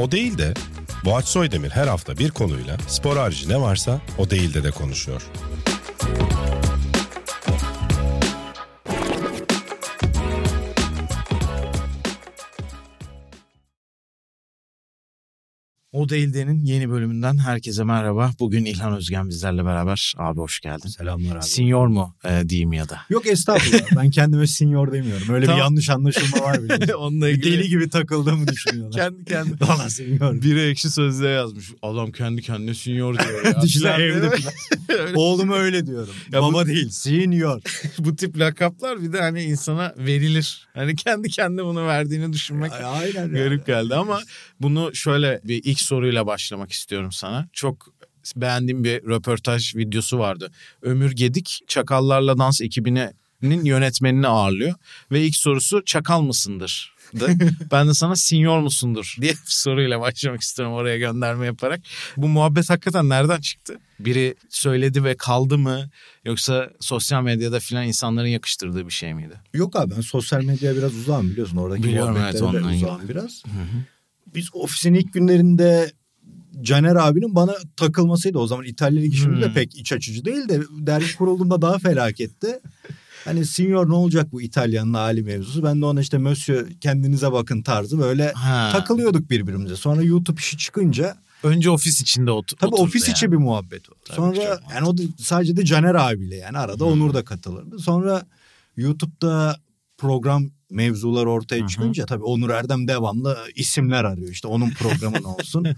O değil de Boğaç Soydemir her hafta bir konuyla spor harici ne varsa o değil de de konuşuyor. O Değilde'nin yeni bölümünden herkese merhaba. Bugün İlhan Özgen bizlerle beraber. Abi hoş geldin. Selamlar abi. Senior mu e, diyeyim ya da? Yok estağfurullah. ben kendime senior demiyorum. Öyle Tamam. bir yanlış anlaşılma var biliyorsun. Onunla Bir Deli gibi takıldığımı düşünüyorlar. kendi kendi. Valla senior. Biri ekşi sözlüğe yazmış. Adam kendi kendine senior diyor ya. Falan evde falan. Oğluma öyle diyorum. Ya bu- Baba değil senior. Bu tip lakaplar bir de hani insana verilir. Hani kendi kendine bunu verdiğini düşünmek Ay, Aynen. yani. garip geldi ama bunu şöyle bir ilk soruyla başlamak istiyorum sana. Çok beğendiğim bir röportaj videosu vardı. Ömür Gedik Çakallarla Dans ekibinin yönetmenini ağırlıyor ve ilk sorusu çakal mısındır? ben de sana senior musundur diye bir soruyla başlamak istiyorum oraya gönderme yaparak. Bu muhabbet hakikaten nereden çıktı? Biri söyledi ve kaldı mı? Yoksa sosyal medyada filan insanların yakıştırdığı bir şey miydi? Yok abi ben sosyal medyaya biraz uzağım biliyorsun. Oradaki Biliyorum, muhabbetlere evet, de uzağım biraz. Biz ofisin ilk günlerinde Caner abinin bana takılmasıydı. O zaman İtalyan Ligi şimdi de Hmm. pek iç açıcı değil de dergi kurulduğunda daha felaketti. Hani senior ne olacak bu İtalyanın hali mevzusu. Ben de ona işte Monsieur kendinize bakın tarzı böyle Ha. takılıyorduk birbirimize. Sonra YouTube işi çıkınca Önce ofis içinde ot- tabii ofis yani. içi bir muhabbet o. Tabii, Sonra yani o da sadece de Caner abiyle yani arada Hı. Onur da katılırdı. Sonra YouTube'da program mevzular ortaya Hı hı. çıkınca tabii Onur Erdem devamlı isimler arıyor. İşte onun programın olsun.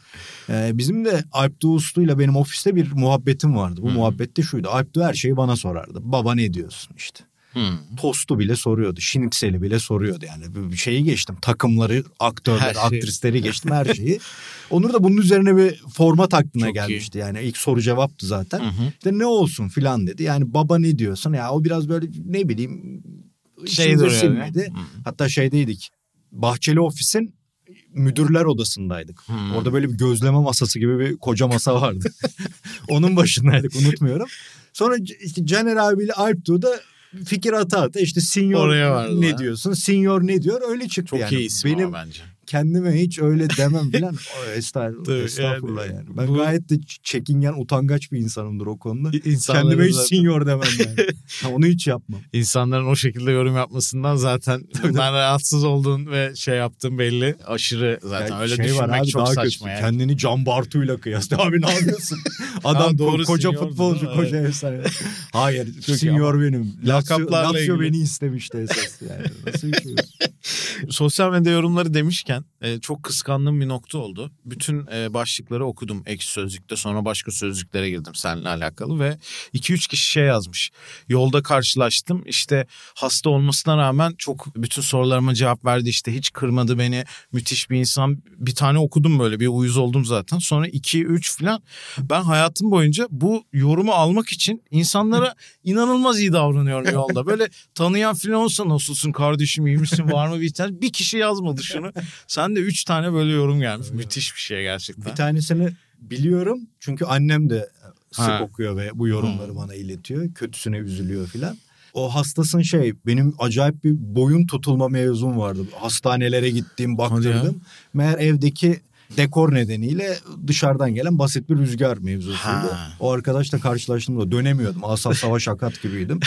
Ee, bizim de Alp Doğuslu'yla benim ofiste bir muhabbetim vardı. Bu Hı. muhabbette şuydu. Alp her şeyi bana sorardı. Baba ne diyorsun işte. Tostu bile soruyordu. Şinitseli bile soruyordu yani. Bir şeyi geçtim. Takımları, aktörleri, şey. aktrisleri geçtim her şeyi. Onur da bunun üzerine bir format aklına Çok iyi. gelmişti. Yani ilk soru cevaptı zaten. Hı hı. İşte ne olsun filan dedi. Yani baba ne diyorsun? Ya o biraz böyle ne bileyim Şey sinmedi. Hı. Hatta şeydeydik. Bahçeli ofisin müdürler odasındaydık. Hı. Orada böyle bir gözleme masası gibi bir koca masa vardı. Onun başındaydık unutmuyorum. Sonra işte Caner abiyle Alp da fikir ata ata işte senior ne diyorsun? Senior ne diyor? Öyle çıktı Çok yani. iyi isim Benim bence. Kendime hiç öyle demem filan. O, Estağfurullah, Tabii, estağfurullah yani yani. Ben bu- gayet de çekingen, utangaç bir insanımdır o konuda. İnsanların Kendime hiç zaten- senior demem yani. Onu hiç yapmam. İnsanların o şekilde yorum yapmasından zaten bundan rahatsız olduğun ve şey yaptığın belli. Aşırı zaten Ya öyle şey düşünmek var abi, çok saçma kötü. yani. Kendini Can Bartu'yla kıyasla. Abi ne yapıyorsun? Adam Ha, doğru, ko- koca futbolcu, koca efsane. Hayır, iyi senior benim. Lazio, Lakaplarla Lazio ilgili. beni istemişti esas. Yani nasıl bir şey? Sosyal medya yorumları demişken e, çok kıskandığım bir nokta oldu. Bütün e, başlıkları okudum ekşi sözlükte sonra başka sözlüklere girdim seninle alakalı ve 2-3 kişi şey yazmış. Yolda karşılaştım işte hasta olmasına rağmen çok bütün sorularıma cevap verdi işte hiç kırmadı beni müthiş bir insan. Bir tane okudum böyle bir uyuz oldum zaten sonra 2-3 falan ben hayatım boyunca bu yorumu almak için insanlara inanılmaz iyi davranıyorum yolda. Böyle tanıyan filan olsa nasılsın kardeşim iyi misin var mı bir tane bir kişi yazmadı şunu. Sen de üç tane böyle yorum gelmiş. Müthiş bir şey gerçekten. Bir tanesini biliyorum çünkü annem de sık Ha. okuyor ve bu yorumları bana iletiyor. Kötüsüne üzülüyor filan. O hastasın şey benim acayip bir boyun tutulma mevzum vardı. Hastanelere ya. baktırdım. Meğer evdeki dekor nedeniyle dışarıdan gelen basit bir rüzgar mevzusuydu. Ha. O arkadaşla karşılaştığımda dönemiyordum. Asal savaş akat gibiydim.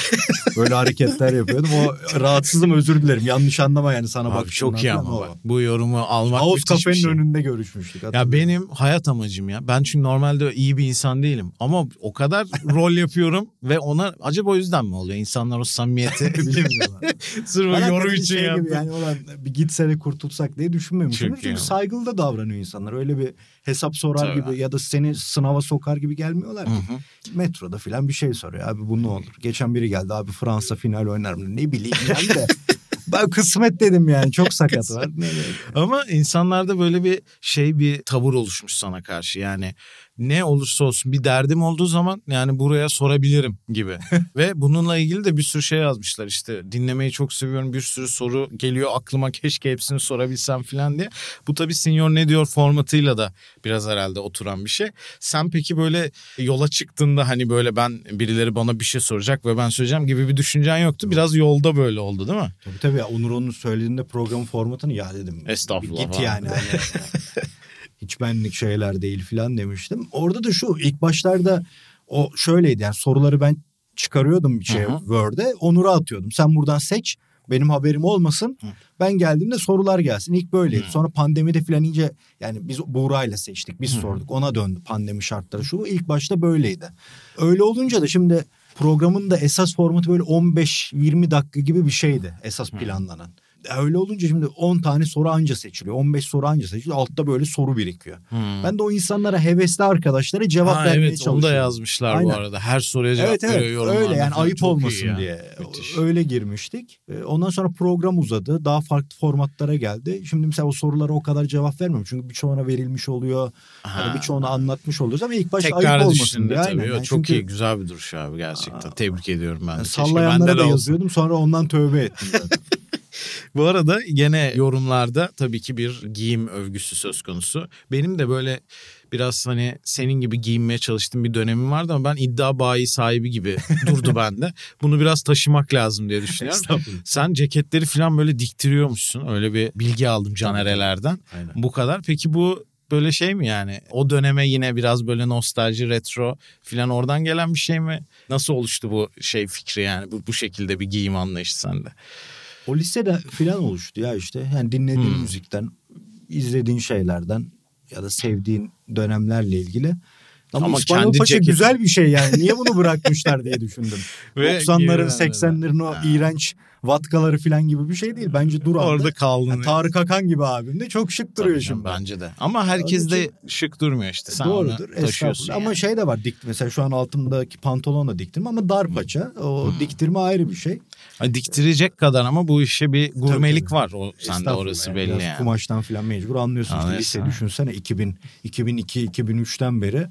Böyle hareketler yapıyordum. O rahatsızım özür dilerim. Yanlış anlama yani sana Abi bakışımdan çok iyi ama bak. Bu yorumu almak Havuz müthiş kafenin şey. önünde görüşmüştük. Ya benim hayat amacım ya. Ben çünkü normalde iyi bir insan değilim. Ama o kadar rol yapıyorum ve ona acaba o yüzden mi oluyor? İnsanlar o samimiyeti Bilmiyorum. sırf yorum için şey gibi yaptı. yani olan bir gitsene kurtulsak diye iyi Çünkü ama. saygılı da davranıyor insanlar. Öyle bir hesap sorar Tabii. gibi ya da seni sınava sokar gibi gelmiyorlar ki. Hı hı. Metroda filan bir şey soruyor. Abi bu ne olur? Geçen biri geldi abi Fransa final oynar mı? Ne bileyim yani de. ben kısmet dedim yani. Çok sakat var. Ne. Ama insanlarda böyle bir şey bir tavır oluşmuş sana karşı. Yani ne olursa olsun bir derdim olduğu zaman yani buraya sorabilirim gibi. Ve bununla ilgili de bir sürü şey yazmışlar işte dinlemeyi çok seviyorum bir sürü soru geliyor aklıma keşke hepsini sorabilsem falan diye. Bu tabii senior ne diyor formatıyla da biraz herhalde oturan bir şey. Sen peki böyle yola çıktığında hani böyle ben birileri bana bir şey soracak ve ben söyleyeceğim gibi bir düşüncen yoktu. Biraz yolda böyle oldu değil mi? Tabii tabii Onur onun söylediğinde programın formatını ya dedim. Estağfurullah Git yani. Hiç benlik şeyler değil filan demiştim. Orada da şu ilk başlarda o şöyleydi yani soruları ben çıkarıyordum şey Hı hı. Word'e Onur'a atıyordum. Sen buradan seç benim haberim olmasın. Hı. Ben geldiğimde sorular gelsin. İlk böyleydi. Hı. Sonra pandemide filan iyice yani biz Buğra'yla seçtik. Biz Hı. sorduk. Ona döndü pandemi şartları şu. İlk başta böyleydi. Öyle olunca da şimdi programın da esas formatı böyle 15-20 dakika gibi bir şeydi esas Hı. Öyle olunca şimdi 10 tane soru anca seçiliyor. 15 soru anca seçiliyor. Altta böyle soru birikiyor. Hmm. Ben de o insanlara hevesli arkadaşlara cevap Ha, vermeye evet çalışıyorum. onu da yazmışlar bu Aynen. arada. Her soruya cevap Evet evet veriyor yorumlarda öyle yani ayıp Çok olmasın ya. diye Müthiş. öyle girmiştik. Ee, Ondan sonra program uzadı daha farklı formatlara geldi. Şimdi mesela o sorulara o kadar cevap vermiyorum çünkü birçoğuna verilmiş oluyor. Ya Ha. da birçoğunu anlatmış oluyoruz ama ilk başta Tekrar ayıp olmasın diye. tabii. Yani çok çünkü iyi güzel bir duruş abi gerçekten. Tebrik ediyorum ben yani sallayanlara de da yazıyordum sonra ondan tövbe ettim. Bu arada gene yorumlarda tabii ki bir giyim övgüsü söz konusu. Benim de böyle biraz hani senin gibi giyinmeye çalıştığım bir dönemim vardı ama ben iddia bayi sahibi gibi durdu bende. Bunu biraz taşımak lazım diye düşünüyorum. Sen ceketleri falan böyle diktiriyormuşsun. Öyle bir bilgi aldım canerelerden. Aynen. Bu kadar. Peki bu böyle şey mi yani? O döneme yine biraz böyle nostalji, retro falan oradan gelen bir şey mi? Nasıl oluştu bu şey fikri yani? Bu, bu şekilde bir giyim anlayışı sende. O lisede filan oluştu ya işte. Yani dinlediğin Hmm. müzikten, izlediğin şeylerden ya da sevdiğin dönemlerle ilgili. Ama, Ama İspanyol kendi Paşa ceketi- güzel bir şey yani. Niye bunu bırakmışlar diye düşündüm. Ve 90'ların geri 80'lerin o Ha. iğrenç vatkaları filan gibi bir şey değil. Bence dur Orada kaldın. Yani Tarık Akan gibi abim de çok şık duruyor Tabii canım, şimdi. Bence de. Ama herkes Onun de için- şık durmuyor işte. Sen Doğrudur. taşıyorsun Estağfurullah. Ama yani. şey de var dik mesela şu an altımdaki pantolon da diktirme ama dar paça. O Hmm. diktirme ayrı bir şey. Hani diktirecek kadar ama bu işe bir gurmelik tabii. var. O sende orası yani. belli yani. Kumaştan filan mecbur anlıyorsun. İşte Anlıyorsun. lise düşünsene 2000, 2002, 2003'ten beri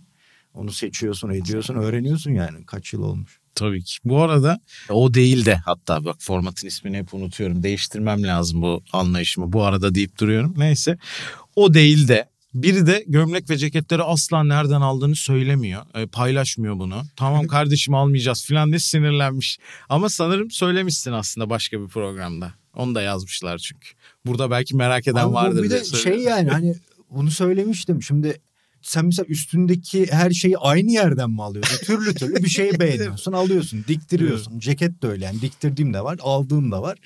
onu seçiyorsun, ediyorsun, öğreniyorsun yani. Kaç yıl olmuş. Tabii ki. Bu arada o değil de hatta bak formatın ismini hep unutuyorum. Değiştirmem lazım bu anlayışımı. Bu arada deyip duruyorum. Neyse. O değil de biri de gömlek ve ceketleri asla nereden aldığını söylemiyor. E, paylaşmıyor bunu. Tamam kardeşim almayacağız falan diye sinirlenmiş. Ama sanırım söylemişsin aslında başka bir programda. Onu da yazmışlar çünkü. Burada belki merak eden Ama bu vardır bir de şey yani hani bunu söylemiştim. Şimdi sen mesela üstündeki her şeyi aynı yerden mi alıyorsun? Türlü türlü bir şeyi beğeniyorsun, alıyorsun, diktiriyorsun. Ceket de öyle yani diktirdiğim de var, aldığım da var.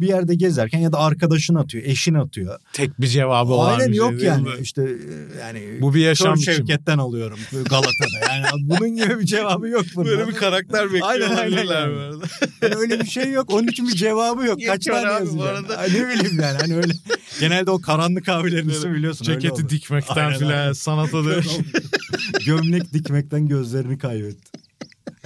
Bir yerde gezerken ya da arkadaşın atıyor, eşin atıyor. Tek bir cevabı olan Aynen şey yok değil yani mi? işte e, yani Bu bir yaşam Kör. Şevket'ten alıyorum Galata'da. Yani bunun gibi bir cevabı yok bunun. Böyle bir karakter bekliyor Aynen, aynen yani. Yani öyle bir şey yok. Onun için bir cevabı yok. Kaç tane arada? Ay, ne bileyim yani hani öyle. Genelde o karanlık abilerin ismi biliyorsun. Ceketi dikmekten filan sanata da Gömlek dikmekten gözlerini kaybetti.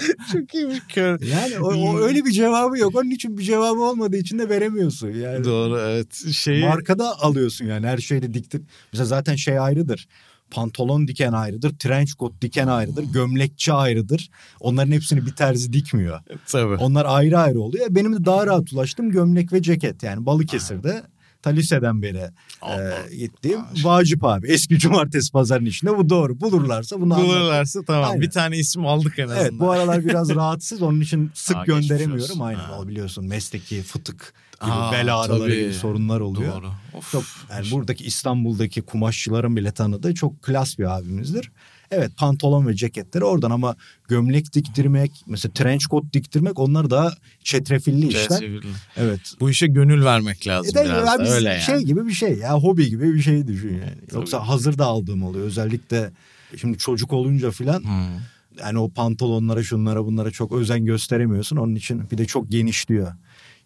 çok iyiymiş kör. Yani o, o öyle bir cevabı yok. Onun için bir cevabı olmadığı için de veremiyorsun. Yani Doğru evet. Şeyi markada alıyorsun yani her şeyde diktir. Mesela zaten şey ayrıdır. Pantolon diken ayrıdır, trench coat diken ayrıdır, gömlekçi ayrıdır. Onların hepsini bir terzi dikmiyor. tabii. Onlar ayrı ayrı oluyor. Benim de daha rahat ulaştım gömlek ve ceket. Yani Balıkesir'de ta liseden beri Allah. e, gittiğim Vacip abi. Eski cumartesi pazarın içinde bu doğru. Bulurlarsa bunu. Bulurlarsa tamam. Aynen. Bir tane isim aldık en azından. Evet bu aralar biraz rahatsız onun için sık geçmiş gönderemiyorum. Aynen Ha. biliyorsun mesleki fıtık gibi Aa, bel ağrıları tabii. gibi sorunlar oluyor. Doğru. Of. Çok yani buradaki İstanbul'daki kumaşçıların bile tanıdığı çok klas bir abimizdir. Evet pantolon ve ceketleri oradan ama gömlek diktirmek mesela trench coat diktirmek onlar daha çetrefilli işler. Çevrili. Evet. Bu işe gönül vermek lazım E tabii biraz da öyle yani. şey gibi bir şey ya hobi gibi bir şey düşün yani. Yoksa hazır da aldığım oluyor özellikle şimdi çocuk olunca filan Hmm. yani o pantolonlara şunlara bunlara çok özen gösteremiyorsun. Onun için bir de çok genişliyor.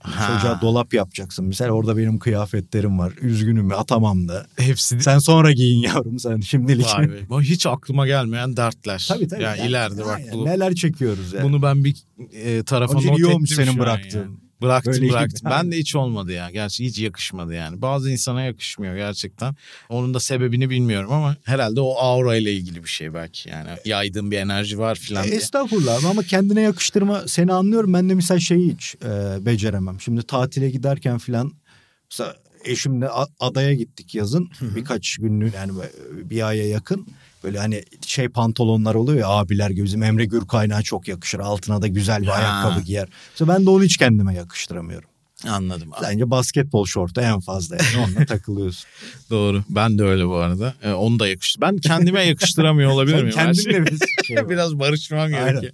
Yani Ha. Çocuğa dolap yapacaksın. Mesela orada benim kıyafetlerim var. Üzgünüm atamam da. Hepsi Sen sonra giyin yavrum sen şimdilik. Vay be. Bu Hiç aklıma gelmeyen dertler. tabii tabii. Yani Yani ileride bak aynen. bu, Neler çekiyoruz yani. bunu ben bir e, tarafa Onun not iyi ettim olmuş şu senin bıraktığın. yani. Bıraktım Böyle bıraktım. Ben de hiç olmadı ya. Gerçi hiç yakışmadı yani. Bazı insana yakışmıyor gerçekten. Onun da sebebini bilmiyorum ama herhalde o aura ile ilgili bir şey belki. Yani yaydığım bir enerji var filan E. Estağfurullah ama kendine yakıştırma seni anlıyorum. Ben de mesela şeyi hiç e, beceremem. Şimdi tatile giderken filan mesela eşimle adaya gittik yazın. Birkaç günlük yani bir aya yakın. Böyle hani şey pantolonlar oluyor ya abiler gibi. Bizim Emre Gürkaynağa çok yakışır. Altına da güzel bir Ha. ayakkabı giyer. Mesela ben de onu hiç kendime yakıştıramıyorum. Anladım. Bence basketbol şortu en fazla yani onunla takılıyorsun. Doğru. Ben de öyle bu arada. Ee, onu da yakıştı. Ben kendime yakıştıramıyor olabilir miyim? Kendinle şey. Biraz barışmam gerekiyor.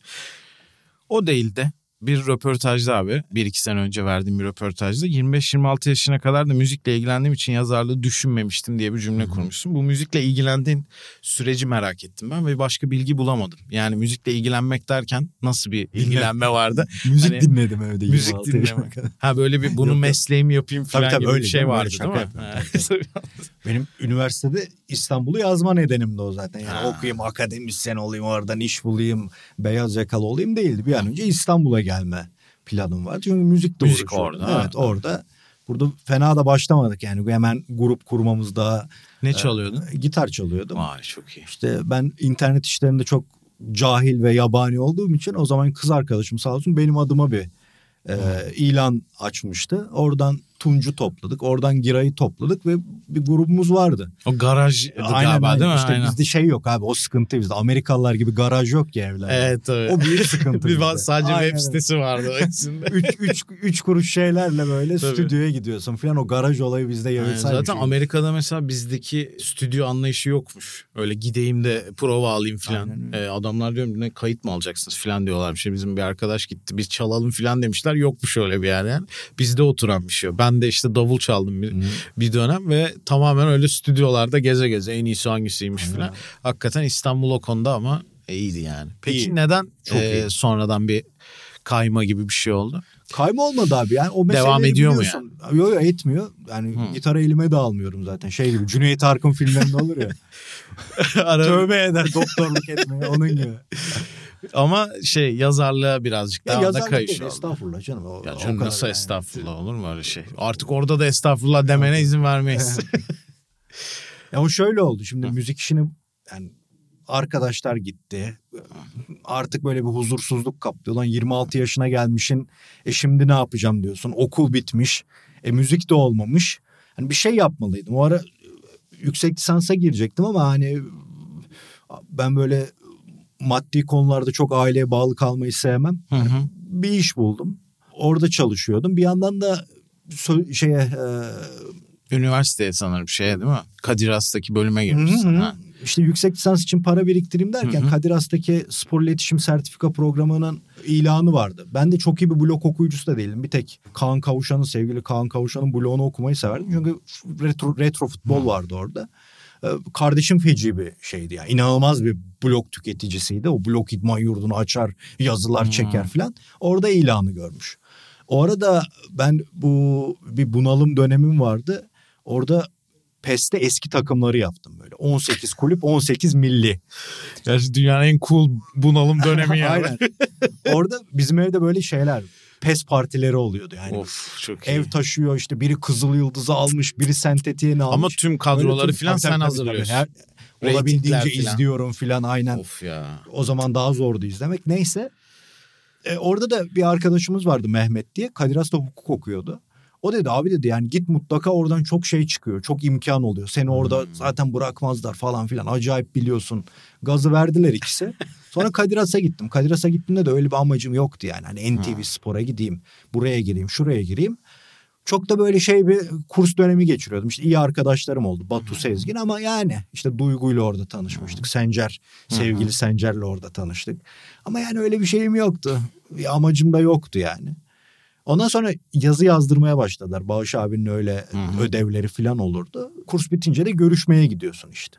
O değil de bir röportajda abi bir iki sene önce verdiğim bir röportajda 25-26 yaşına kadar da müzikle ilgilendiğim için yazarlığı düşünmemiştim diye bir cümle kurmuşsun. Bu müzikle ilgilendiğin süreci merak ettim ben ve başka bilgi bulamadım. Yani müzikle ilgilenmek derken nasıl bir ilgilenme vardı? Müzik Hani- dinledim evde. Müzik 26 yaşına dinlemek. Ha böyle bir bunu mesleğimi yapayım Tabii, falan tabii, gibi öyle bir şey öyle vardı değil mi? Benim üniversitede İstanbul'u yazma nedenim de o zaten. Yani Ha. okuyayım, akademisyen olayım, oradan iş bulayım, beyaz yakalı olayım değildi. Bir an önce İstanbul'a gelme planım var. Çünkü müzik de Müzik orada, Evet ha. orada. Burada fena da başlamadık yani. Hemen grup kurmamız daha ne çalıyordun? gitar çalıyordum. Vay çok iyi. İşte ben internet işlerinde çok cahil ve yabani olduğum için o zaman kız arkadaşım sağ olsun benim adıma bir e, ilan açmıştı. Oradan Tuncu topladık. Oradan Giray'ı topladık ve bir grubumuz vardı. O garaj galiba aynen. değil mi? İşte Aynen. bizde şey yok abi o sıkıntı bizde. Amerikalılar gibi garaj yok ya evlerde. Evet evet. O büyük sıkıntı bir bizde. sadece Aynen web sitesi vardı o içinde. üç, üç, üç kuruş şeylerle böyle Tabii. stüdyoya gidiyorsun falan. O garaj olayı bizde bir zaten şey. Amerika'da mesela bizdeki stüdyo anlayışı yokmuş. Öyle gideyim de prova alayım falan. Ee, adamlar diyorum ne kayıt mı alacaksınız falan diyorlar. Şey, bizim bir arkadaş gitti biz çalalım falan demişler. Yokmuş öyle bir yer yani. Bizde oturan bir şey. Ben de işte davul çaldım bir, bir dönem ve tamamen öyle stüdyolarda geze geze en iyisi hangisiymiş Aynen. falan. Hakikaten İstanbul o konuda ama iyiydi yani. Peki İyi. neden Çok e, iyi. sonradan bir kayma gibi bir şey oldu? Kayma olmadı abi. Yani o Devam ediyor mu biliyorsun. Yok yok etmiyor. Yani Hı. gitarı elime de almıyorum zaten. Şey gibi Cüneyt Arkın filmlerinde olur ya. Tövbe eder doktorluk etmeye onun gibi. Ama şey yazarlığa birazcık Ya daha da yazarlık kayış oldu. estağfurullah canım. O, Ya o canım kadar nasıl yani. estağfurullah olur mu öyle şey? Artık orada da estağfurullah demene izin vermeyiz. Ya o şöyle oldu. Şimdi Hı. müzik işini yani arkadaşlar gitti. Artık böyle bir huzursuzluk kaplıyor. Lan 26 yaşına gelmişin. E şimdi ne yapacağım diyorsun. Okul bitmiş. E müzik de olmamış. Hani bir şey yapmalıydım. O ara yüksek lisansa girecektim ama hani ben böyle maddi konularda çok aileye bağlı kalmayı sevmem. Hı hı. Bir iş buldum. Orada çalışıyordum. Bir yandan da sö- şeye e, Üniversiteye sanırım şeye değil mi? Kadir Has'taki bölüme girmişsin. Hı hı. ha. İşte yüksek lisans için para biriktireyim derken Hı hı. Kadir Has'taki spor iletişim sertifika programının ilanı vardı. Ben de çok iyi bir blog okuyucusu da değilim. Bir tek Kaan Kavuşan'ın sevgili Kaan Kavuşan'ın blogunu okumayı severdim. Çünkü retro, retro futbol vardı orada. Ee, Kardeşim feci bir şeydi yani. İnanılmaz bir blog tüketicisiydi. O blog idman yurdunu açar, yazılar Hmm. çeker falan. Orada ilanı görmüş. O arada ben bu bir bunalım dönemim vardı. Orada PES'te eski takımları yaptım böyle. 18 kulüp 18 milli. Gerçi dünyanın en cool bunalım dönemi yani. Aynen. Orada bizim evde böyle şeyler PES partileri oluyordu yani. of çok iyi. Ev taşıyor işte biri kızıl yıldızı almış biri sentetiğini almış. Ama tüm kadroları falan sen hazırlıyorsun. Her, olabildiğince falan. izliyorum filan aynen. Of ya. O zaman daha zordu izlemek. Neyse. E, orada da bir arkadaşımız vardı Mehmet diye. Kadir Has hukuk okuyordu. O dedi abi dedi yani git mutlaka oradan çok şey çıkıyor. Çok imkan oluyor. Seni orada Hmm. zaten bırakmazlar falan filan. Acayip biliyorsun. Gazı verdiler ikisi. Sonra Kadir Has'a gittim. Kadir Has'a gittiğimde de öyle bir amacım yoktu yani. Hani NTV Hmm. Spor'a gideyim. Buraya gireyim, şuraya gireyim. Çok da böyle şey bir kurs dönemi geçiriyordum. İşte iyi arkadaşlarım oldu. Batu Sezgin ama yani işte Duygu'yla orada tanışmıştık. Sencer, sevgili Sencer'le orada tanıştık. Ama yani öyle bir şeyim yoktu. Bir amacım da yoktu yani. Ondan sonra yazı yazdırmaya başladılar. Bağış abinin öyle hı. ödevleri falan olurdu. Kurs bitince de görüşmeye gidiyorsun işte.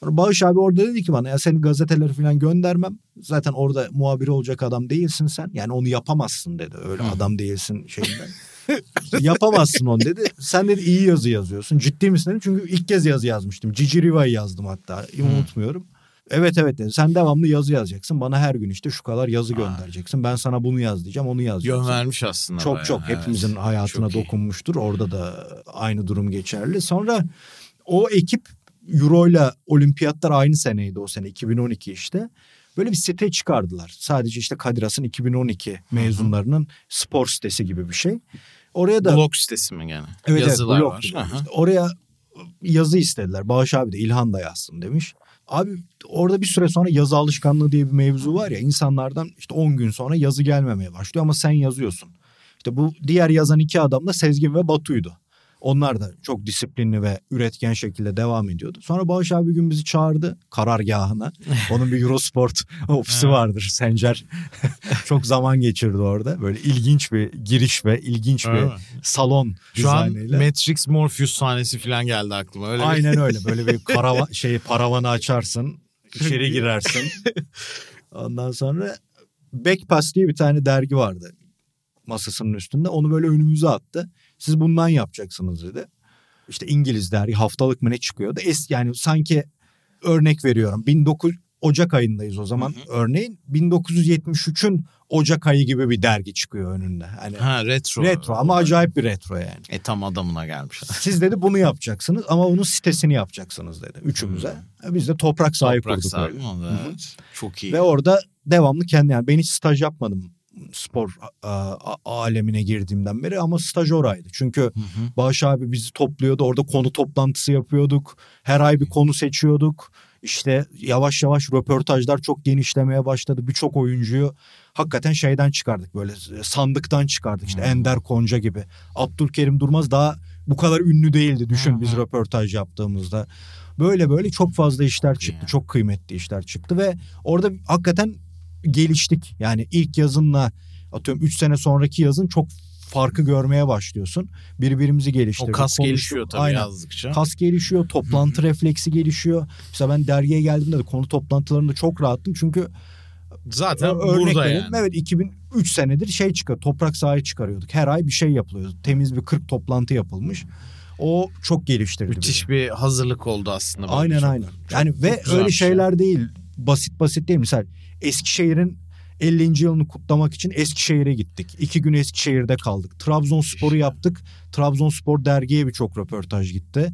Sonra Bağış abi orada dedi ki bana ya seni gazeteleri falan göndermem. Zaten orada muhabiri olacak adam değilsin sen. Yani onu yapamazsın dedi. Öyle adam değilsin şeyinden. yapamazsın onu dedi. Sen dedi iyi yazı yazıyorsun. Ciddi misin dedim. Çünkü ilk kez yazı yazmıştım. Cici Riva'yı yazdım hatta. Unutmuyorum. Evet evet dedi. Sen devamlı yazı yazacaksın. Bana her gün işte şu kadar yazı göndereceksin. Ben sana bunu yaz diyeceğim. Onu yazacaksın. Yön vermiş aslında. Çok bayağı, çok evet. hepimizin hayatına Çok dokunmuştur. Orada da aynı durum geçerli. Sonra o ekip Euro'yla olimpiyatlar aynı seneydi o sene 2012 işte. Böyle bir site çıkardılar. Sadece işte Kadir Has'ın 2012 mezunlarının spor sitesi gibi bir şey. Oraya da Blog sitesi mi gene? Evet, evet, Yazılar blog var. İşte oraya yazı istediler. Bağış abi de İlhan da yazsın demiş. Abi orada bir süre sonra yazı alışkanlığı diye bir mevzu var ya insanlardan işte 10 gün sonra yazı gelmemeye başlıyor ama sen yazıyorsun. İşte bu diğer yazan iki adam da Sezgin ve Batu'ydu. Onlar da çok disiplinli ve üretken şekilde devam ediyordu. Sonra Bağış abi bir gün bizi çağırdı karargahına. Onun bir Eurosport ofisi vardır. Sencer çok zaman geçirdi orada. Böyle ilginç bir giriş ve ilginç bir salon Şu an. Matrix Morpheus sahnesi falan geldi aklıma. Öyle bir- Aynen öyle. Böyle bir karava şey paravanı açarsın, içeri girersin. Ondan sonra Backpass diye bir tane dergi vardı masasının üstünde. Onu böyle önümüze attı. Siz bundan yapacaksınız dedi. İşte İngiliz dergi haftalık mı ne çıkıyordu. Es yani sanki örnek veriyorum. 19 Ocak ayındayız o zaman örneğin. 1973'ün Ocak ayı gibi bir dergi çıkıyor önünde. Hani Ha retro. retro ama acayip bir retro yani. E tam adamına gelmiş. Siz dedi bunu yapacaksınız ama onun sitesini yapacaksınız dedi üçümüze. Biz de toprak sahibi Toprak kurduk sahibi? Evet. Çok iyi. Ve orada devamlı kendi yani ben hiç staj yapmadım spor a- a- alemine girdiğimden beri ama staj oraydı. Çünkü Hı hı. Bağış abi bizi topluyordu orada konu toplantısı yapıyorduk. Her ay bir konu seçiyorduk. İşte yavaş yavaş röportajlar çok genişlemeye başladı. Birçok oyuncuyu hakikaten şeyden çıkardık böyle sandıktan çıkardık. İşte. Ender Konca gibi. Abdülkerim Durmaz daha bu kadar ünlü değildi düşün biz röportaj yaptığımızda. Böyle böyle çok fazla işler çıktı. Çok kıymetli işler çıktı ve orada hakikaten geliştik. Yani ilk yazınla atıyorum 3 sene sonraki yazın çok farkı görmeye başlıyorsun. Birbirimizi o geliştirdik. kas konuştuk. gelişiyor tabii Aynen. yazdıkça. Kas gelişiyor, toplantı refleksi gelişiyor. Mesela ben dergiye geldiğimde de konu toplantılarında çok rahattım. Çünkü Zaten örnek burada verelim. yani. Evet 2003 senedir şey çıkıyor. Toprak sahayı çıkarıyorduk. Her ay bir şey yapılıyordu. Temiz bir 40 toplantı yapılmış. O çok geliştirdi. Müthiş bir hazırlık oldu aslında. Aynen çok. aynen. Yani ve güzelmiş öyle yani. şeyler değil. Basit basit değil. Mesela Eskişehir'in 50. yılını kutlamak için Eskişehir'e gittik. İki gün Eskişehir'de kaldık. Trabzonspor'u yaptık. Trabzonspor dergiye birçok röportaj gitti.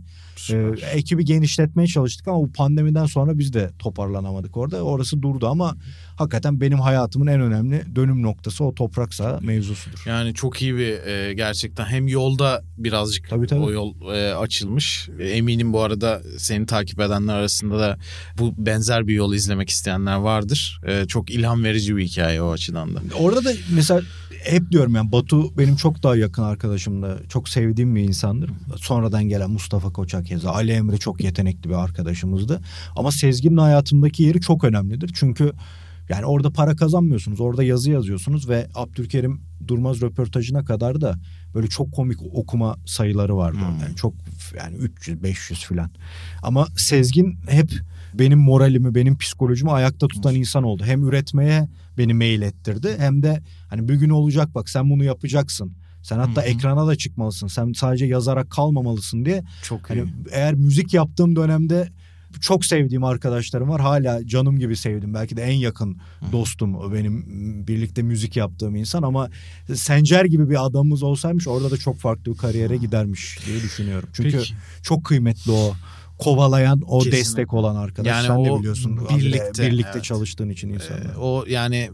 Ee, ekibi genişletmeye çalıştık ama bu pandemiden sonra biz de toparlanamadık orada. Orası durdu ama hakikaten benim hayatımın en önemli dönüm noktası o toprak saha mevzusudur. Yani çok iyi bir e, gerçekten hem yolda birazcık Tabii, tabii. o yol e, açılmış. Eminim bu arada seni takip edenler arasında da bu benzer bir yol izlemek isteyenler vardır. E, çok ilham verici bir hikaye o açıdan da. Orada da mesela hep diyorum yani Batu benim çok daha yakın arkadaşımdı. Çok sevdiğim bir insandır. Sonradan gelen Mustafa Koçak keza. Ali Emre çok yetenekli bir arkadaşımızdı. Ama Sezgin'in hayatımdaki yeri çok önemlidir. Çünkü yani orada para kazanmıyorsunuz. Orada yazı yazıyorsunuz ve Abdülkerim Durmaz röportajına kadar da böyle çok komik okuma sayıları vardı. Hmm. orada. Yani çok yani 300 500 falan. Ama Sezgin hep benim moralimi, benim psikolojimi ayakta tutan insan oldu. Hem üretmeye beni mail ettirdi hem de hani bir gün olacak bak sen bunu yapacaksın. Sen hatta Hı hı. ekrana da çıkmalısın. Sen sadece yazarak kalmamalısın diye. Çok Hani iyi. eğer müzik yaptığım dönemde çok sevdiğim arkadaşlarım var. Hala canım gibi sevdim. Belki de en yakın dostum o benim birlikte müzik yaptığım insan ama Sencer gibi bir adamımız olsaymış orada da çok farklı bir kariyere gidermiş diye düşünüyorum. Çünkü Peki. çok kıymetli o kovalayan o Kesinlikle. destek olan arkadaş. Yani Sen de biliyorsun. birlikte, birlikte evet. çalıştığın için insanlar. Ee, o yani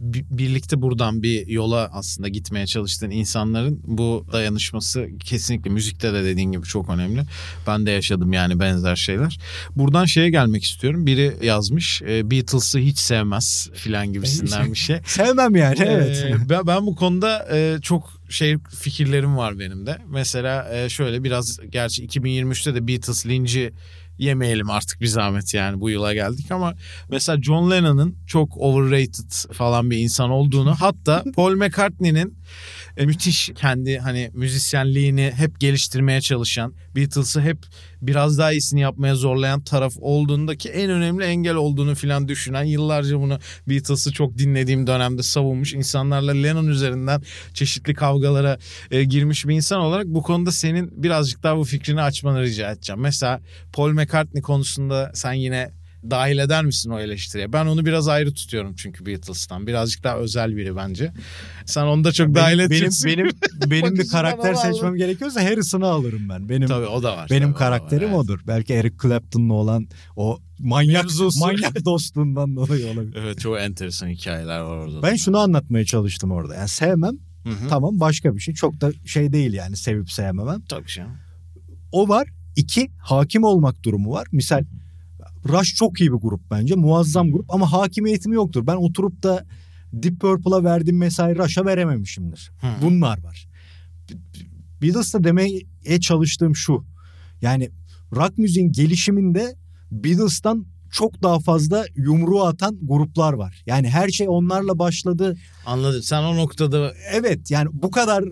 birlikte buradan bir yola aslında gitmeye çalıştığın insanların bu dayanışması kesinlikle müzikte de dediğin gibi çok önemli. Ben de yaşadım yani benzer şeyler. Buradan şeye gelmek istiyorum. Biri yazmış e, Beatles'ı hiç sevmez filan gibisinden bir şey. Sevmem yani evet. Ee, ben, ben bu konuda e, çok şey fikirlerim var benim de. Mesela e, şöyle biraz gerçi 2023'te de Beatles linci yemeyelim artık bir zahmet yani bu yıla geldik ama mesela John Lennon'ın çok overrated falan bir insan olduğunu hatta Paul McCartney'nin e, müthiş kendi hani müzisyenliğini hep geliştirmeye çalışan Beatles'ı hep biraz daha iyisini yapmaya zorlayan taraf olduğundaki en önemli engel olduğunu filan düşünen yıllarca bunu Beatles'ı çok dinlediğim dönemde savunmuş insanlarla Lennon üzerinden çeşitli kavgalara e, girmiş bir insan olarak bu konuda senin birazcık daha bu fikrini açmanı rica edeceğim. Mesela Paul McCartney konusunda sen yine dahil eder misin o eleştiriye? Ben onu biraz ayrı tutuyorum çünkü Beatles'tan. Birazcık daha özel biri bence. Sen onu da çok dahil benim, benim, edeceksin. benim, benim bir Bakışından karakter seçmem gerekiyorsa Harrison'ı alırım ben. Benim Tabii o da var. benim Tabii, da var, karakterim evet. odur. Belki Eric Clapton'la olan o manyak Mevzusu. manyak dostluğundan dolayı olabilir. Evet çok enteresan hikayeler var orada. Ben şunu anlatmaya çalıştım orada. Yani sevmem Hı hı. tamam başka bir şey. Çok da şey değil yani sevip sevmemem. Tabii canım. O var. İki hakim olmak durumu var. Misal Rush çok iyi bir grup bence. Muazzam grup ama hakimiyetim yoktur. Ben oturup da Deep Purple'a verdiğim mesai Rush'a verememişimdir. Hı. Bunlar var. Beatles'ta demeye çalıştığım şu. Yani rock müziğin gelişiminde Beatles'tan çok daha fazla yumruğu atan gruplar var. Yani her şey onlarla başladı. Anladım. Sen o noktada Evet yani bu kadar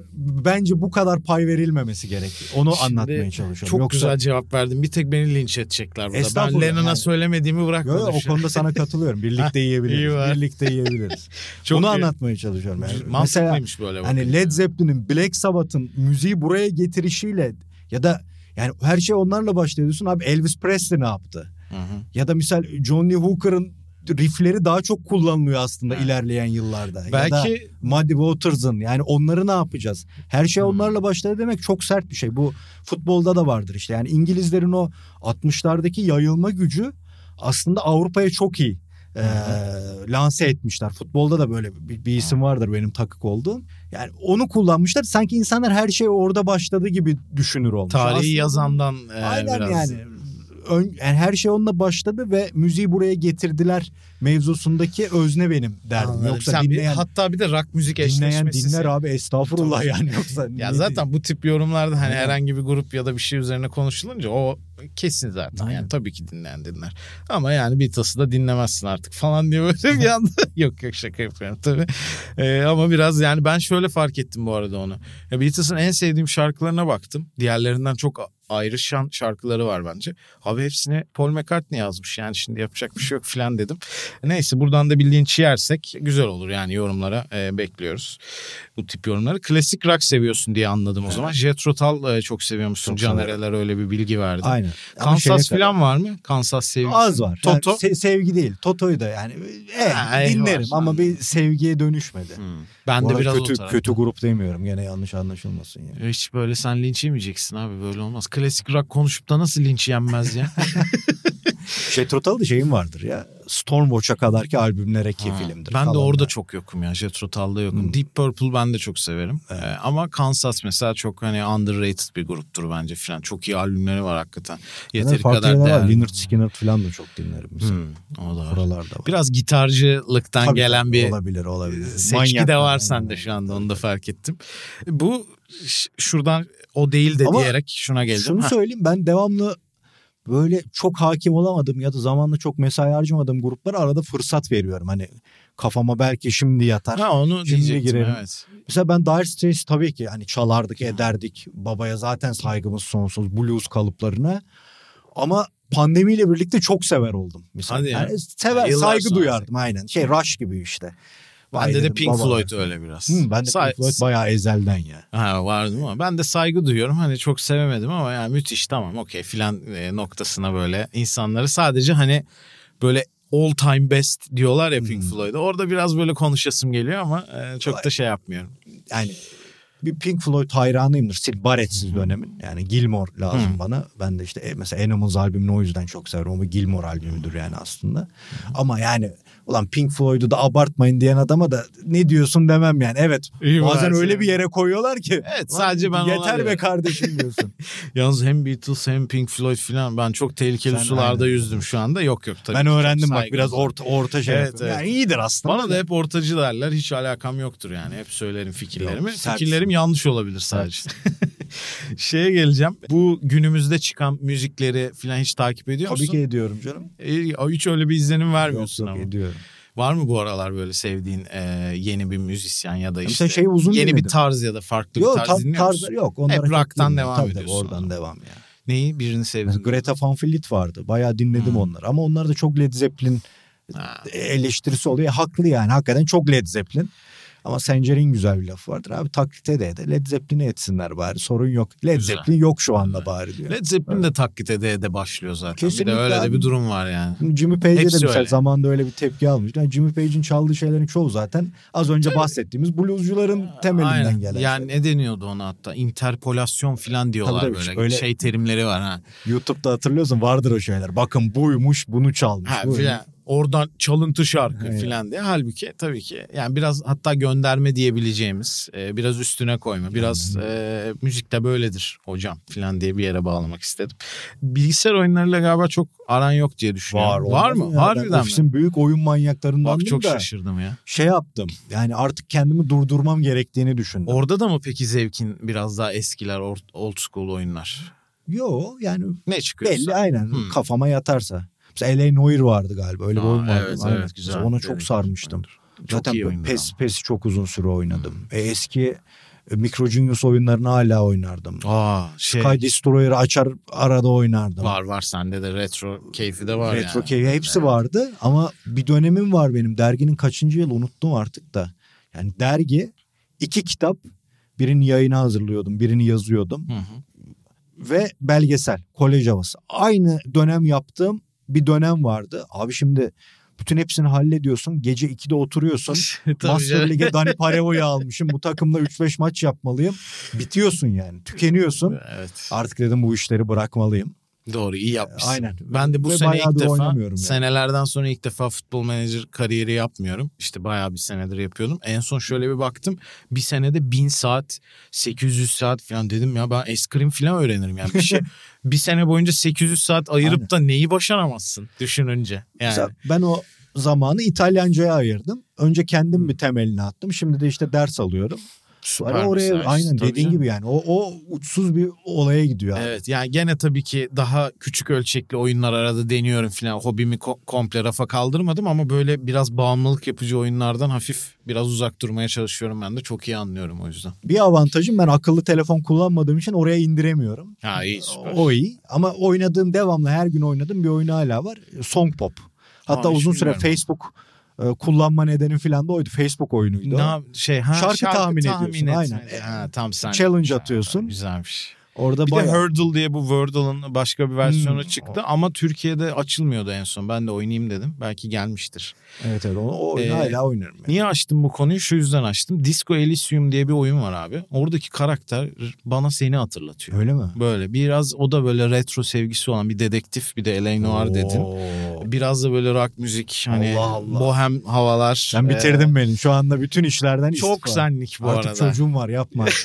bence bu kadar pay verilmemesi gerekiyor. Onu Şimdi anlatmaya çalışıyorum. çok Yoksa, güzel cevap verdin. Bir tek beni linç edecekler burada. Ben Lennon'a yani. söylemediğimi bırakmadım. yo, o konuda sana katılıyorum. Birlikte yiyebiliriz. Birlikte yiyebiliriz. Çok Onu iyi. anlatmaya çalışıyorum. Yani. Mesela böyle. hani. Led Zeppelin'in Black Sabbath'ın müziği buraya getirişiyle ya da yani her şey onlarla başlıyor diyorsun. Abi Elvis Presley ne yaptı? Hı hı. Ya da misal Johnny Hooker'ın riffleri daha çok kullanılıyor aslında Evet. ilerleyen yıllarda. ya da Belki Muddy Waters'ın yani onları ne yapacağız? Her şey Hmm. onlarla başladı demek çok sert bir şey. Bu futbolda da vardır işte. Yani İngilizlerin o 60'lardaki yayılma gücü aslında Avrupa'ya çok iyi e, lanse etmişler. Futbolda da böyle bir, bir isim vardır benim takık olduğum. Yani onu kullanmışlar. Sanki insanlar her şey orada başladı gibi düşünür olmuş. tarihi Aslında- yazandan e, Aynen biraz. yani. Ön, yani her şey onunla başladı ve müziği buraya getirdiler mevzusundaki özne benim derdim. Anladım. Yoksa Sen bir, dinleyen hatta bir de rock müzik dinleyen eşleşmesi. dinler abi estağfurullah yani yoksa Ya zaten bu tip yorumlarda hani Aynen. herhangi bir grup ya da bir şey üzerine konuşulunca o kesin zaten. Aynen. Yani tabii ki dinleyen dinler. Ama yani Beatles'ı da dinlemezsin artık falan diye böyle bir anda. yok yok şaka yapıyorum tabii. Ee, ama biraz yani ben şöyle fark ettim bu arada onu. Ya Beatles'ın en sevdiğim şarkılarına baktım. Diğerlerinden çok ayrışan şarkıları var bence. Abi hepsini Paul McCartney yazmış. Yani şimdi yapacak bir şey yok falan dedim. Neyse buradan da bir linç yersek güzel olur yani yorumlara e, bekliyoruz. Bu tip yorumları. Klasik rock seviyorsun diye anladım o zaman. Jethro Tull e, çok seviyormuşsun. Çok Can severim. Ereler öyle bir bilgi verdi. Aynen. Kansas kadar- falan var mı? Kansas sevgisi. Az var. Yani Toto. se- sevgi değil. Toto'yu da yani e, Ha, dinlerim ama bir sevgiye dönüşmedi. Hmm. Ben Bu de biraz kötü kötü grup demiyorum. Gene yanlış anlaşılmasın yani. Hiç böyle sen linç yemeyeceksin abi böyle olmaz. Klasik rock konuşup da nasıl linç yenmez ya? Jethro Tull'da şeyim vardır ya. Stormwatch'a kadarki albümlere ki Ha, filmdir. Ben de orada da. çok yokum ya. Jethro Tull'da yokum. Hmm. Deep Purple ben de çok severim. Ee, ama Kansas mesela çok hani underrated bir gruptur bence falan. Çok iyi albümleri var hakikaten. Yeteri farklı kadar değerli. Lynyrd Skynyrd falan da çok dinlerim. Mesela. Hmm, o da var. Oralarda var. Biraz gitarcılıktan Tabii, gelen bir olabilir olabilir. seçki Manyak de var yani. sende şu anda onu da fark ettim. Bu şuradan o değil de Ama diyerek şuna geldim. Şunu Ha, söyleyeyim ben devamlı böyle çok hakim olamadım ya da zamanla çok mesai harcamadığım gruplara arada fırsat veriyorum. Hani kafama belki şimdi yatar. ha, onu Şimdi diyecektim girelim. evet. Mesela ben Dire Straits tabii ki hani çalardık ederdik. Babaya zaten saygımız sonsuz blues kalıplarına. Ama pandemiyle birlikte çok sever oldum. Mesela. Hadi ya. Yani sever, Yıllar saygı sonra. duyardım aynen. Şey Rush gibi işte. Bende de dedim, Pink baba. Floyd öyle biraz. Hı, ben de Say- Pink Floyd bayağı ezelden ya. Ha vardı ama ben de saygı duyuyorum. Hani çok sevemedim ama yani müthiş tamam okey filan e, noktasına böyle insanları sadece hani böyle all time best diyorlar ya Pink Hmm. Floyd'a. Orada biraz böyle konuşasım geliyor ama e, çok da şey yapmıyorum. yani bir Pink Floyd hayranıyımdır. Sid Barrett'siz dönemin. Yani Gilmore lazım Hı. bana. Ben de işte e, mesela Animals albümünü o yüzden çok severim. O bir Gilmore albümüdür yani aslında. Ama yani ulan Pink Floyd'u da abartmayın diyen adama da ne diyorsun demem yani. Evet İyi bazen öyle bir yere koyuyorlar ki. Evet, "Lan sadece ben Yeter be diyorum." kardeşim diyorsun. Yalnız hem Beatles hem Pink Floyd filan ben çok tehlikeli Sen sularda aynen. yüzdüm şu anda. Yok yok tabii. ben öğrendim bak biraz orta, orta şey Evet, evet. Yani iyidir aslında. Bana da hep ortacı derler. Hiç alakam yoktur yani. Hep söylerim fikirlerimi. Yok. Fikirlerim yanlış olabilir sadece. Şeye geleceğim. Bu günümüzde çıkan müzikleri falan hiç takip ediyor Tabii musun? ki ediyorum canım. E, Hiç öyle bir izlenim Yok, vermiyorsun yok ama. ediyorum. Var mı bu aralar böyle sevdiğin e, yeni bir müzisyen ya da Mesela işte şeyi uzun yeni bir dinledim. tarz ya da farklı Yok bir tarz tam dinliyor tarz musun? yok. Onlara Hep rock'tan devam Tabii, tabii, ediyorsun oradan ona. devam ya. Neyi? Birini sevdin. Mesela Greta Van Fleet vardı. Bayağı dinledim Hmm. onları. Ama onlar da çok Led Zeppelin Ha. eleştirisi oluyor. Haklı yani. Hakikaten çok Led Zeppelin. Ama Sencer'in güzel bir lafı vardır. Abi taklit ede de Led Zeppelin'i etsinler bari. Sorun yok. Led Güzel. Zeppelin yok şu anda bari diyor. Led Zeppelin de taklit ede ede başlıyor zaten. Kesinlikle bir de öyle de bir durum var yani. Jimmy Page'e de Hepsi mesela öyle. zamanında öyle bir tepki almıştı. Yani Jimmy Page'in çaldığı şeylerin çoğu zaten az önce bahsettiğimiz bluescuların temelinden Aynen. gelen. Yani ne deniyordu ona hatta? Interpolasyon falan diyorlar Tabii tabii, böyle. öyle- Şey terimleri var ha. YouTube'da hatırlıyorsun vardır o şeyler. Bakın buymuş bunu çalmış. Ha bu. Oradan çalıntı şarkı Evet. filan diye. Halbuki tabii ki yani biraz hatta gönderme diyebileceğimiz e, biraz üstüne koyma biraz e, müzik de böyledir hocam filan diye bir yere bağlamak istedim. Bilgisayar oyunlarıyla galiba çok aran yok diye düşünüyorum. Var, olmaz mı? ya? Ben Harbiden mi? Ofisin büyük oyun manyaklarındandım Bak çok da şaşırdım ya. şey yaptım. Yani artık kendimi durdurmam gerektiğini düşündüm. Orada da mı peki zevkin biraz daha eskiler old school oyunlar? Yo yani Ne çıkıyorsa? belli aynen Hmm. kafama yatarsa. Mesela L.A. Noir vardı galiba öyle bir oyun vardı. evet, Aynen. evet, güzel. Mesela Ona çok sarmıştım. Çok Zaten iyi PES. PES'i çok uzun süre oynadım. E, eski e, Micro Genius oyunlarını hala oynardım. Aa şey Sky Destroyer'ı açar arada oynardım. var var sende de retro keyfi de var Retro yani. keyfi hepsi Evet. vardı ama bir dönemim var benim. Derginin kaçıncı yıl unuttum artık da. Yani dergi iki kitap birini yayına hazırlıyordum birini yazıyordum Hı hı. ve belgesel kolej havası. Aynı dönem yaptığım bir dönem vardı. Abi şimdi bütün hepsini hallediyorsun. Gece 2'de oturuyorsun. Master. Lig'e Dani Parevo'yu almışım. Bu takımla 3-5 maç yapmalıyım. Bitiyorsun yani. Tükeniyorsun. Evet. Artık dedim bu işleri bırakmalıyım. Doğru iyi yapmışsın. Aynen. Ben de bu Ve sene ilk defa yani. senelerden sonra ilk defa futbol menajer kariyeri yapmıyorum. İşte bayağı bir senedir yapıyordum. En son şöyle bir baktım. Bir senede 1000 saat, 800 saat falan dedim ya ben eskrim falan öğrenirim yani. Bir şey bir sene boyunca 800 saat ayırıp Aynen. da neyi başaramazsın düşününce. Yani Mesela ben o zamanı İtalyanca'ya ayırdım. Önce kendim bir temelini attım. Şimdi de işte ders alıyorum. Süper oraya mesaj. aynen Tabii dediğin canım. gibi yani o, o uçsuz bir olaya gidiyor. abi. Evet yani gene tabii ki daha küçük ölçekli oyunlar arada deniyorum falan. Hobimi ko- komple rafa kaldırmadım ama böyle biraz bağımlılık yapıcı oyunlardan hafif biraz uzak durmaya çalışıyorum ben de. Çok iyi anlıyorum o yüzden. Bir avantajım ben akıllı telefon kullanmadığım için oraya indiremiyorum. Ha iyi süper. O iyi ama oynadığım devamlı her gün oynadığım bir oyun hala var. Song Pop. Hatta Aa, uzun süre bilmiyorum. Facebook e, kullanma nedenim falan da oydu. Facebook oyunuydu. Ne şey ha, Şarkı tahmin ediyorsun, etme. aynen. Ha, tam sen. Challenge atıyorsun. Güzelmiş. Orada Bir de bayağı... Hurdle diye bu Wordle'ın başka bir versiyonu Hmm, çıktı ama Türkiye'de açılmıyordu en son. Ben de oynayayım dedim. Belki gelmiştir. Evet evet o, o Ee, hala oynarım. yani. Niye açtım bu konuyu? Şu yüzden açtım. Disco Elysium diye bir oyun var abi. Oradaki karakter bana seni hatırlatıyor. Öyle mi? Böyle biraz o da böyle retro sevgisi olan bir dedektif bir de L.A. Noir dedin. Biraz da böyle rock müzik hani Allah Allah. bohem havalar. Sen bitirdin beni. Şu anda bütün işlerden Ee, Çok istifa. senlik bu Artık arada. çocuğum var yapma.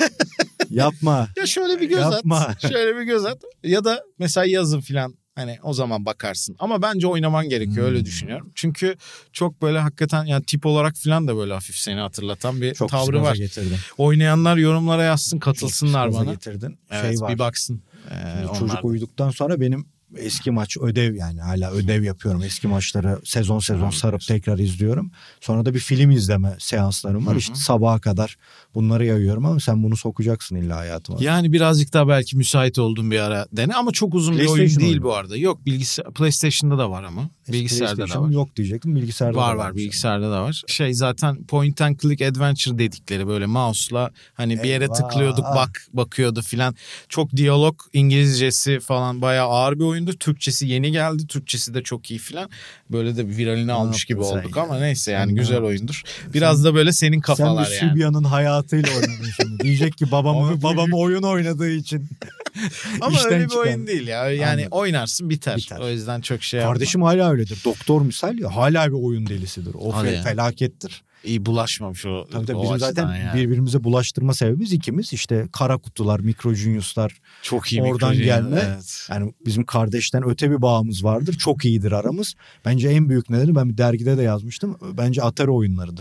yapma. Ya şöyle bir göz Yapma. at. Şöyle bir göz at. Ya da mesela yazın filan hani o zaman bakarsın. Ama bence oynaman gerekiyor öyle Hmm. düşünüyorum. Çünkü çok böyle hakikaten yani tip olarak filan da böyle hafif seni hatırlatan bir Çok tavrı var. getirdin. Oynayanlar yorumlara yazsın Çok katılsınlar gaza bana. getirdin. Evet, şey var. bir baksın. Ee, onlar çocuk uyuduktan sonra benim eski maç ödev yani hala ödev yapıyorum. Eski maçları sezon sezon sarıp tekrar izliyorum. Sonra da bir film izleme seanslarım var. Hı hı. İşte sabaha kadar bunları yayıyorum ama sen bunu sokacaksın illa hayatıma. Yani birazcık daha belki müsait olduğum bir ara dene ama çok uzun bir oyun değil oyunu. bu arada. Yok bilgisayar PlayStation'da da var ama. Eski Bilgisayarda da var. Yok diyecektim bilgisayarda var da var varmış. bilgisayarda da var. Şey zaten point and click adventure dedikleri böyle mouse'la hani bir yere tıklıyorduk bak bakıyordu filan. Çok diyalog İngilizcesi falan bayağı ağır bir oyundu. Türkçesi yeni geldi. Türkçesi de çok iyi filan. Böyle de viralini almış gibi sen olduk ya? ama neyse yani Sen ne güzel oyundur. Biraz da böyle senin kafalar Sen yani. Sübyan'ın hayatıyla oynadın şimdi. Diyecek ki babamı babamı oyun oynadığı için. Ama işten öyle bir çıkan. oyun değil ya. Yani Anladım. oynarsın biter. Biter. O yüzden çok şey yapma. Kardeşim hala öyledir. Doktor misal ya hala bir oyun delisidir. O Hadi felakettir. İyi bulaşmamış o, Tabii tabii o bizim zaten yani. birbirimize bulaştırma sebebimiz ikimiz. İşte kara kutular, mikro juniuslar. Çok iyi oradan mikro- gelme. Evet. Yani bizim kardeşten öte bir bağımız vardır. Çok iyidir aramız. Bence en büyük nedeni ben bir dergide de yazmıştım. Bence Atari oyunları.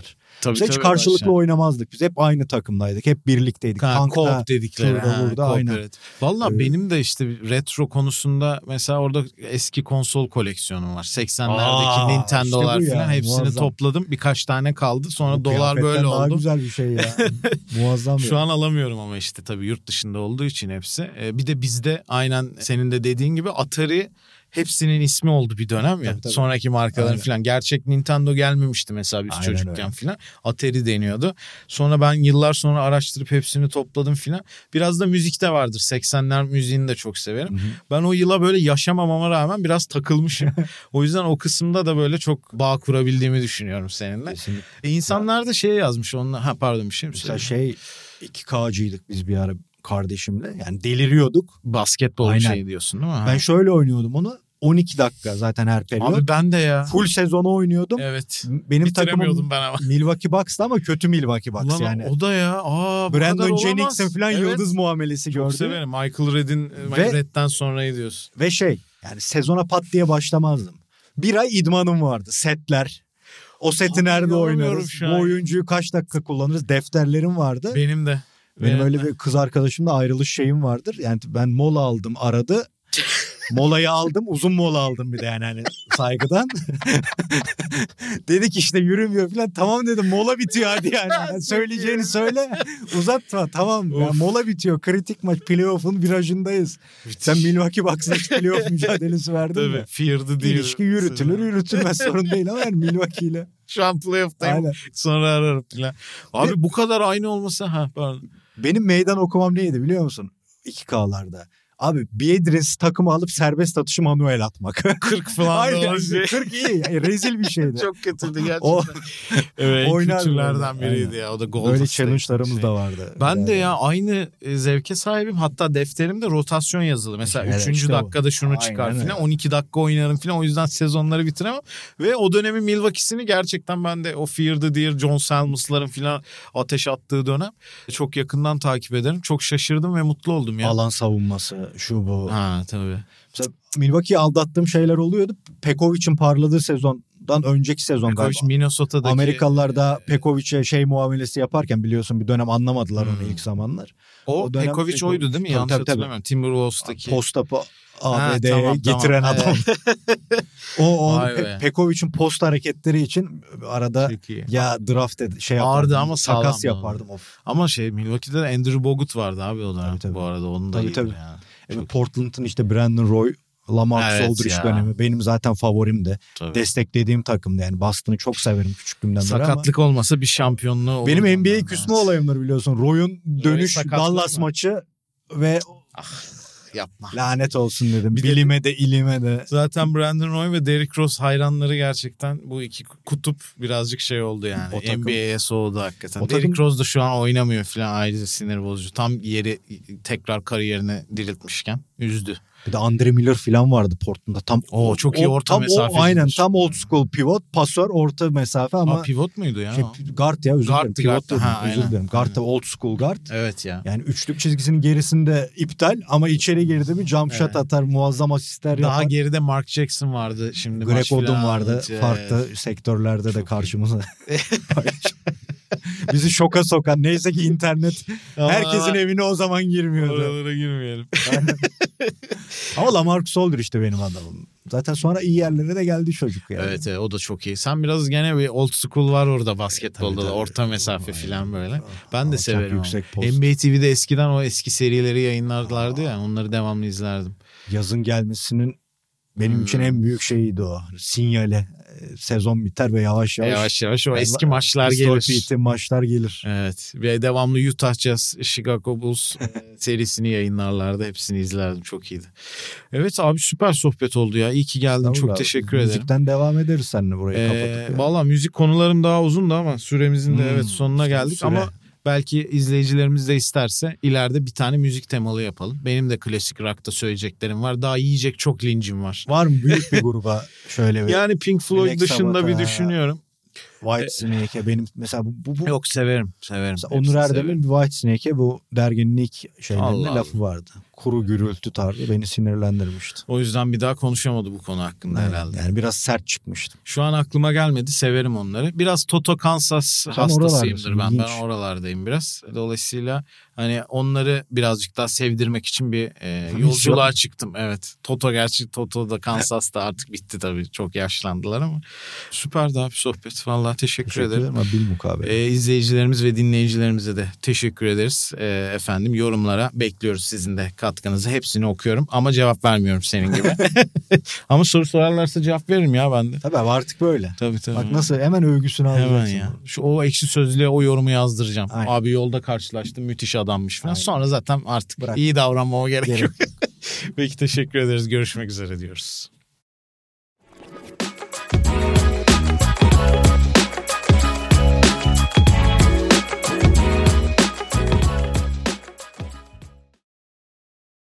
Tabii, Biz hiç tabii, karşılıklı başla. oynamazdık. Biz hep aynı takımdaydık. Hep birlikteydik. Ha, Tankta, co-op dedikleri. şurada, ha, burada, co-op, aynen. evet. Valla Ee, benim de işte retro konusunda mesela orada eski konsol koleksiyonum var. 80'lerdeki Aa, Nintenda'lar işte falan hepsini muazzam. topladım. Birkaç tane kaldı. Sonra Bu dolar böyle daha oldu. güzel bir şey ya. Muazzam Şu an alamıyorum ama işte tabii yurt dışında olduğu için hepsi. Ee, bir de bizde aynen senin de dediğin gibi Atari hepsinin ismi oldu bir dönem ya. Tabii, tabii. Sonraki markaların falan. Gerçek Nintendo gelmemişti mesela biz Aynen çocukken öyle. falan. Atari deniyordu. Sonra ben yıllar sonra araştırıp hepsini topladım falan. Biraz da müzik de vardır. 80'ler müziğini de çok severim. Hı hı. Ben o yıla böyle yaşamamama rağmen biraz takılmışım. o yüzden o kısımda da böyle çok bağ kurabildiğimi düşünüyorum seninle. Kesinlikle. E, insanlar da şey yazmış onunla. Ha pardon bir şey mi Mesela şey 2K'cıydık biz bir ara kardeşimle. Yani deliriyorduk. Basketbol Aynen. şey diyorsun değil mi? Ha. Ben şöyle oynuyordum onu. 12 dakika zaten her periyot. Abi ben de ya. Full sezonu oynuyordum. Evet. Benim takımım ben ama. Milwaukee Bucks'tı ama kötü Milwaukee Bucks Ulan yani. o da ya. Aa, Brandon. Jennings'in falan Evet. yıldız muamelesi Çok gördü. severim. Michael Red'in Ve- Red'den sonrayı diyorsun. Ve şey yani sezona pat diye başlamazdım. Bir ay idmanım vardı. Setler. O seti Abi nerede oynarız? Bu oyuncuyu kaç dakika kullanırız? Defterlerim vardı. Benim de. Benim Ve- öyle bir kız arkadaşımla ayrılış şeyim vardır. Yani ben mola aldım aradı. Molayı aldım uzun mola aldım bir de yani hani saygıdan. Dedik işte yürümüyor falan. Tamam dedim mola bitiyor hadi yani. Yani söyleyeceğini söyle uzatma tamam. Yani Of. mola bitiyor kritik maç playoff'un virajındayız. Sen Milwaukee Bucks'la hiç playoff mücadelesi verdin Tabii. mi? Fear'dı değil. İlişki yürütülür yürütülmez sorun değil ama yani Milwaukee ile. Şu an playoff'tayım. Aynen. Sonra ararım falan. Abi bu kadar aynı olmasa ha pardon. Benim meydan okumam neydi biliyor musun? 2K'larda. Abi Biedrins takımı alıp serbest atışı manuel atmak. 40 falan Aynen. da o şey. 40 iyi. Yani rezil bir şeydi. Çok kötüydü gerçekten. O evet, en oynar kötülerden böyle. biriydi Aynen. ya. O da Golden böyle challenge'larımız şey. da vardı. Ben de Yani. ya aynı e, zevke sahibim. Hatta defterimde rotasyon yazılı. Mesela Evet, 3. işte bu. dakikada şunu çıkar Aynen falan. öyle. 12 dakika oynarım falan. O yüzden sezonları bitiremem. Ve o dönemin Milwaukee'sini gerçekten ben de o Fear the Deer, John Salmus'ların falan ateş attığı dönem çok yakından takip ederim. Çok şaşırdım ve mutlu oldum ya. Alan savunması şu bu. Ha tabii. Mesela Milwaukee'yi aldattığım şeyler oluyordu. Pekovic'in parladığı sezondan önceki sezon Pekovic galiba. Minnesota'daki Amerikalılar da Pekovic'e şey muamelesi yaparken biliyorsun bir dönem anlamadılar Hmm. onu ilk zamanlar. o, o dönem Pekovic Pekovic- oydu değil mi? Tabii, Yanlış tabii, hatırlamıyorum. Timberwolves'taki. Post-up'ı Ha, ABD'ye tamam, getiren tamam. adam. o o Pe-. Pekovic'in post hareketleri için arada ya draft ed- şey Ağırdı yapardım. ama sağlam takas yapardım. Of. Ama şey Milwaukee'de de Andrew Bogut vardı abi o dönem. Tabii, tabii. Bu arada onun da Tabii, tabii. ya. Evet, Portland'ın işte Brandon Roy, Lamarcus Evet ya. dönemi benim zaten favorimdi. Tabii. Desteklediğim takımdı yani. Boston'ı çok severim küçüklüğümden beri ama Sakatlık olmasa bir şampiyonluğu olur. benim NBA küsme olayımdır biliyorsun. Roy'un dönüş sakatlığı Dallas mı? maçı ve Yapma. lanet olsun dedim. Bir de- Bilime de ilime de. Zaten Brandon Roy ve Derrick Rose hayranları gerçekten bu iki kutup birazcık şey oldu yani. O takım- NBA'ye soğudu hakikaten. O Derrick takım- Rose da şu an oynamıyor falan ayrıca sinir bozucu. Tam yeri tekrar kariyerine diriltmişken üzdü. Bir de Andre Miller falan vardı Portland'da. Tam Oo, çok iyi orta tam mesafecidir. O, aynen tam old school pivot, pasör, orta mesafe ama Aa, pivot muydu ya? şey, o? guard ya özür dilerim. Pivot dedim, Ha, özür dilerim. Guard da old school guard. Evet ya. Yani üçlük çizgisinin gerisinde iptal ama içeri girdi mi jump shot Evet. atar, muazzam asistler Daha yapar. geride Mark Jackson vardı şimdi. Greg falan vardı. Farklı sektörlerde de Çok iyi. karşımıza. Bizi şoka sokan. Neyse ki internet herkesin evine o zaman girmiyordu. Oralara girmeyelim. Ama Lamarcus Aldridge işte benim adamım. Zaten sonra iyi yerlere de geldi çocuk yani. Evet, evet o da çok iyi. Sen biraz gene bir old school var orada basketbolda Tabii, da tabii. orta mesafe falan böyle. Ben de severim. yüksek post. NBA TV'de eskiden o eski serileri yayınlarlardı ya onları devamlı izlerdim. Yazın gelmesinin benim Hmm. için en büyük şeyiydi o. Sinyale sezon biter ve yavaş yavaş. Yavaş yavaş o eski maçlar gelir. Maçlar gelir. Evet ve devamlı Utah Jazz, Chicago Bulls serisini yayınlarlardı. Hepsini izlerdim çok iyiydi. Evet abi süper sohbet oldu ya. İyi ki geldin. Tamam çok abi. teşekkür ederim. Müzikten devam ederiz seninle burayı Ee, kapatıp. ya. Valla müzik konularım daha uzundu ama süremizin de Hmm, evet sonuna geldik süre. ama belki izleyicilerimiz de isterse ileride bir tane müzik temalı yapalım. Benim de klasik rock'ta söyleyeceklerim var. Daha yiyecek çok lincim var. Var mı büyük bir gruba şöyle bir Yani Pink Floyd dışında bir Sabbath, ha. düşünüyorum. White Snake'e benim mesela bu, bu, bu Yok severim, severim. Onur Erdem'in bir White Snake'e bu derginin ilk şeylerinde Allah lafı vardı. Kuru gürültü tarzı beni sinirlendirmişti. O yüzden bir daha konuşamadı bu konu hakkında herhalde. Yani biraz sert çıkmıştı. Şu an aklıma gelmedi. Severim onları. Biraz Toto Kansas hastasıyımdır oralardasın, ben. ilginç. Ben oralardayım biraz. Dolayısıyla hani onları birazcık daha sevdirmek için bir e, yolculuğa çıktım. Evet. Toto gerçi Toto da Kansas'ta artık bitti tabii. Çok yaşlandılar ama. Süper daha bir sohbet. Vallahi teşekkür, Teşekkür ederim. ederim. Bil mukabele. E, izleyicilerimiz ve dinleyicilerimize de teşekkür ederiz. E, efendim yorumlara bekliyoruz sizin de katkınızı. Hepsini okuyorum ama cevap vermiyorum senin gibi. ama soru sorarlarsa cevap veririm ya ben de. Tabii abi artık böyle. Tabii tabii. Bak nasıl hemen övgüsünü alacaksın. Hemen ya. Şu o ekşi sözlüğe o yorumu yazdıracağım. Aynen. Abi yolda karşılaştım müthiş adammış falan. Aynen. Sonra zaten artık Bırak. iyi davranmama gerek Gerek yok. Peki teşekkür ederiz. Görüşmek üzere diyoruz.